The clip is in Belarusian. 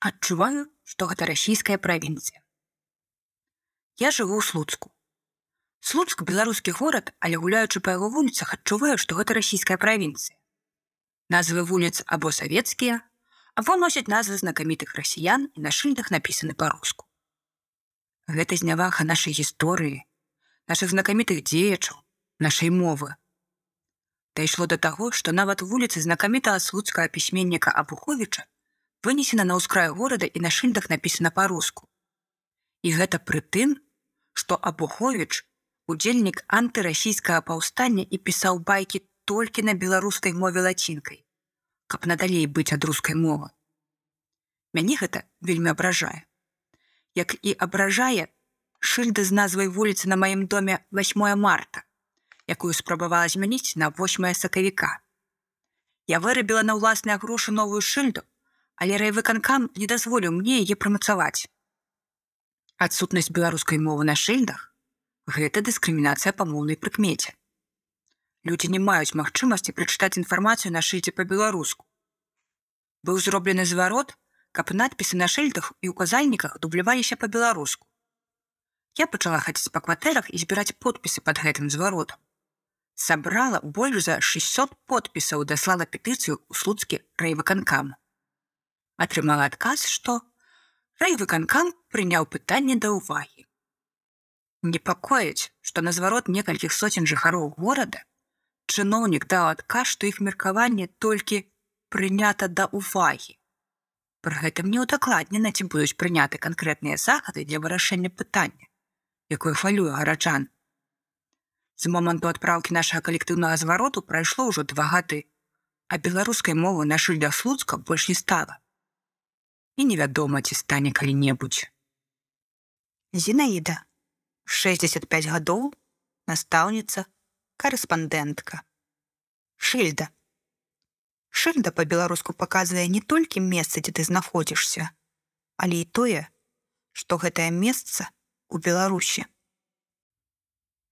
адчуваю, што гэта расійская правінцыя. Я жыву ў слуцку. Слуцк беларускі горад, але гуляючы па яго вуліцах адчуваю, што гэта расійская правінцыя. Назвы вуліц або савецкія, або носяць назвы знакамітых расіян і на шыльдах напісаны па-руску. Гэта знявага нашай гісторыі, нашых знакамітых дзеячаў, нашай мовы. Дайшло да таго, што нават вуліцы знакамітага слуцкага пісьменніка Абуховіча вынесена на ўскрай горада і на шыльдах напісана па-руску. І гэта пры тым, што Абуховіч удзельнік антырасійскага паўстання і пісаў байкі толькі на беларускай мове лацінкай, каб надалей быць ад рускай мовы. Мяне гэта вельмі абражае. Як і абражае шыльда з назвай вуліцы на маім доме 8 марта, якую спрабавала змяніць на 8 сакавіка. Я вырабіла на ўласныя грошы новую шыльду, але райвыканкам не дазволіў мне яе прамацаваць. Адсутнасць беларускай мовы на шыльдах гэта дыскрымінацыя па моўнай прыкмеце. Людзі не маюць магчымасці прачытаць інфармацыю на шыльдзе па-беларуску. Быў зроблены зварот, каб надпісы на шыльдах і указальніках дубляваліся па-беларуску. Я пачала хацець па кватэрах і збіраць подпісы пад гэтым зваротам. Сабрала больш за 600 подпісаў даслала петыцыю ў слуцкі рэйваканкам атрымала адказ, што райвыканкам прыняў пытанне да ўвагі. Непакоіць, што на зварот некалькіх соцень жыхароў горада чыноўнік даў адказ, што іх меркаванне толькі прынята да ўвагі. Пры гэтым не ўдакладнена, ці будуць прыняты канкрэтныя захады для вырашэння пытання, якое хвалюе гараджан. З моманту адпраўкі нашага калектыўнага звароту прайшло ўжо два гады, а беларускай мовы на шыльдах слуцка больш не стала і невядома, ці стане калі-небудзь. Зінаіда, 65 гадоў, настаўніца, карэспандэнтка. Шыльда. Шыльда па-беларуску паказвае не толькі месца, дзе ты знаходзішся, але і тое, што гэтае месца у Беларусі.